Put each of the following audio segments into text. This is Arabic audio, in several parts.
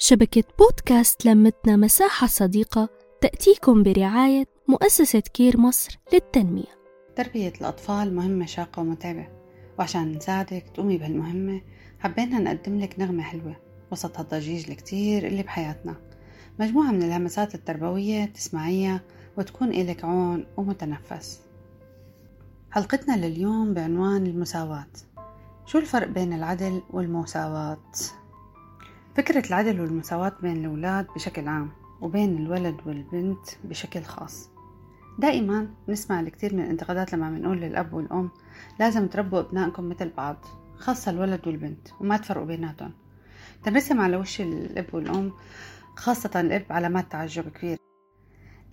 شبكة بودكاست لمتنا مساحة صديقة تأتيكم برعاية مؤسسة كير مصر للتنمية. تربية الأطفال مهمة شاقة ومتعبة. وعشان نساعدك تقومي بهالمهمة حبينا نقدم لك نغمة حلوة. وسط هالضجيج الكتير اللي بحياتنا. مجموعة من الهمسات التربوية تسمعيها وتكون إلك عون ومتنفس. حلقتنا لليوم بعنوان المساواة. شو الفرق بين العدل والمساواة؟ فكرة العدل والمساواة بين الأولاد بشكل عام وبين الولد والبنت بشكل خاص. دائما نسمع الكثير من الانتقادات لما بنقول للأب والأم لازم تربوا أبنائكم مثل بعض خاصة الولد والبنت وما تفرقوا بيناتهم. تنرسم على وش الأب والأم خاصة الأب علامات تعجب كبير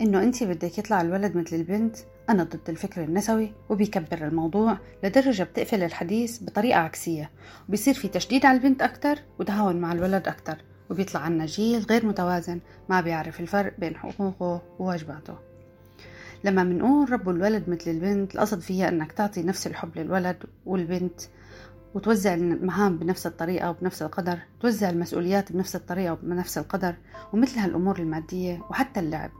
إنه أنت بدك يطلع الولد مثل البنت. أنا ضد الفكر النسوي وبيكبر الموضوع لدرجة بتقفل الحديث بطريقة عكسية. وبيصير في تشديد على البنت أكتر وتهاون مع الولد أكتر وبيطلع عنا جيل غير متوازن ما بيعرف الفرق بين حقوقه وواجباته. لما بنقول ربوا الولد مثل البنت القصد فيها أنك تعطي نفس الحب للولد والبنت وتوزع المهام بنفس الطريقة وبنفس القدر توزع المسؤوليات بنفس الطريقة وبنفس القدر ومثل هالأمور المادية وحتى اللعب.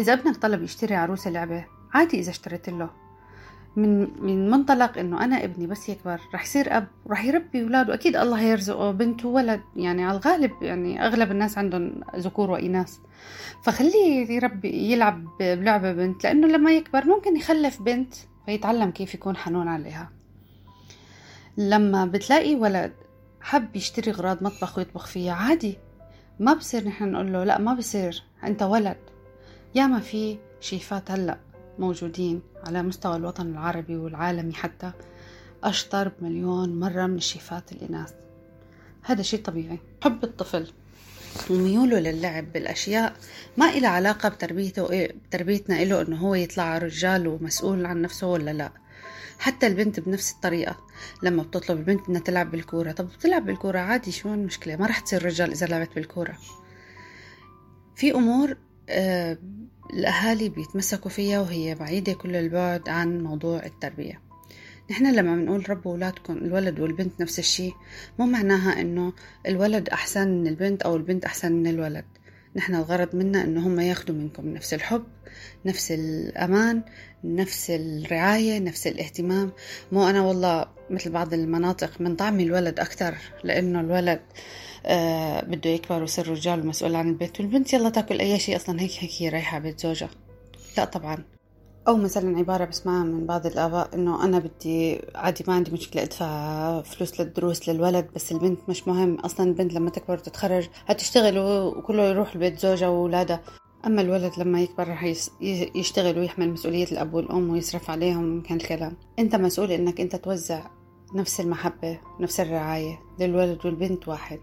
إذا ابنك طلب يشتري عروسة لعبة عادي إذا اشتريت له. من من منطلق إنه أنا ابني بس يكبر رح يصير أب رح يربي أولاده. أكيد الله هيرزقه بنت وولد. يعني على الغالب يعني أغلب الناس عندهم ذكور واناث فخليه يربي يلعب بلعبة بنت لأنه لما يكبر ممكن يخلف بنت فيتعلم كيف يكون حنون عليها. لما بتلاقي ولد حب يشتري أغراض مطبخ ويطبخ فيها عادي. ما بصير نحن نقول له لا ما بصير. أنت ولد. ياما في شيفات هلأ موجودين على مستوى الوطن العربي والعالمي حتى أشطر بمليون مرة من الشيفات الإناث هذا شيء طبيعي. حب الطفل. وميوله للعب بالأشياء ما إلى علاقة بتربيته بتربيتنا إله إنه هو يطلع رجال ومسؤول عن نفسه ولا لا. حتى البنت بنفس الطريقة. لما بتطلب البنت إنها تلعب بالكورة. طب بتلعب بالكورة عادي شو المشكلة؟ ما رح تصير رجال إذا لعبت بالكورة. في أمور الأهالي بيتمسكوا فيها وهي بعيدة كل البعد عن موضوع التربية. نحن لما بنقول ربوا أولادكم الولد والبنت نفس الشيء مو معناها إنه الولد أحسن من البنت أو البنت أحسن من الولد. نحن الغرض منا إنه هم ياخدوا منكم نفس الحب نفس الأمان نفس الرعاية نفس الاهتمام. مو أنا والله مثل بعض المناطق من طعم الولد أكثر لأنه الولد آه بده يكبر ويصير رجال ومسؤول عن البيت والبنت يلا تاكل أي شيء أصلا هيك هيك هي رايحة بيت زوجها. لا طبعا. أو مثلا عبارة بسمعها من بعض الآباء إنه أنا بدي عادي ما عندي مشكلة أدفع فلوس للدروس للولد بس البنت مش مهم. أصلا البنت لما تكبر وتتخرج هتشتغل وكله يروح لبيت زوجها وأولادها أما الولد لما يكبر رح يشتغل ويحمل مسؤولية الأب والأم ويصرف عليهم كان الكلام. أنت مسؤول إنك أنت توزع نفس المحبة نفس الرعاية للولد والبنت واحد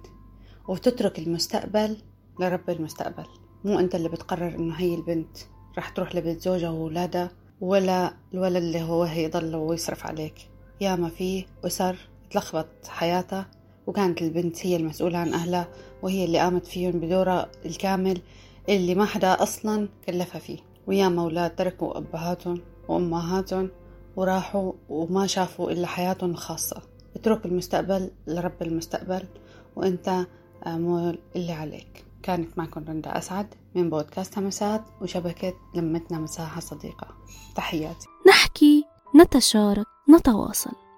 وتترك المستقبل لرب المستقبل. مو أنت اللي بتقرر إنه هي البنت. رح تروح لبيت زوجها وولادها ولا الولد اللي هو هيضل ويصرف عليك. يا ما في أسر تلخبط حياتها وكانت البنت هي المسؤولة عن أهلها وهي اللي قامت فيهم بدورها الكامل اللي ما حدا أصلا كلفها فيه. ويا أولاد تركوا أبهاتهم وأمهاتهم وراحوا وما شافوا إلا حياتهم الخاصة. اترك المستقبل لرب المستقبل وأنت اعمل اللي عليك. كانت معكم رندا أسعد من بودكاست همسات وشبكة لمتنا مساحة صديقة. تحياتي. نحكي نتشارك نتواصل.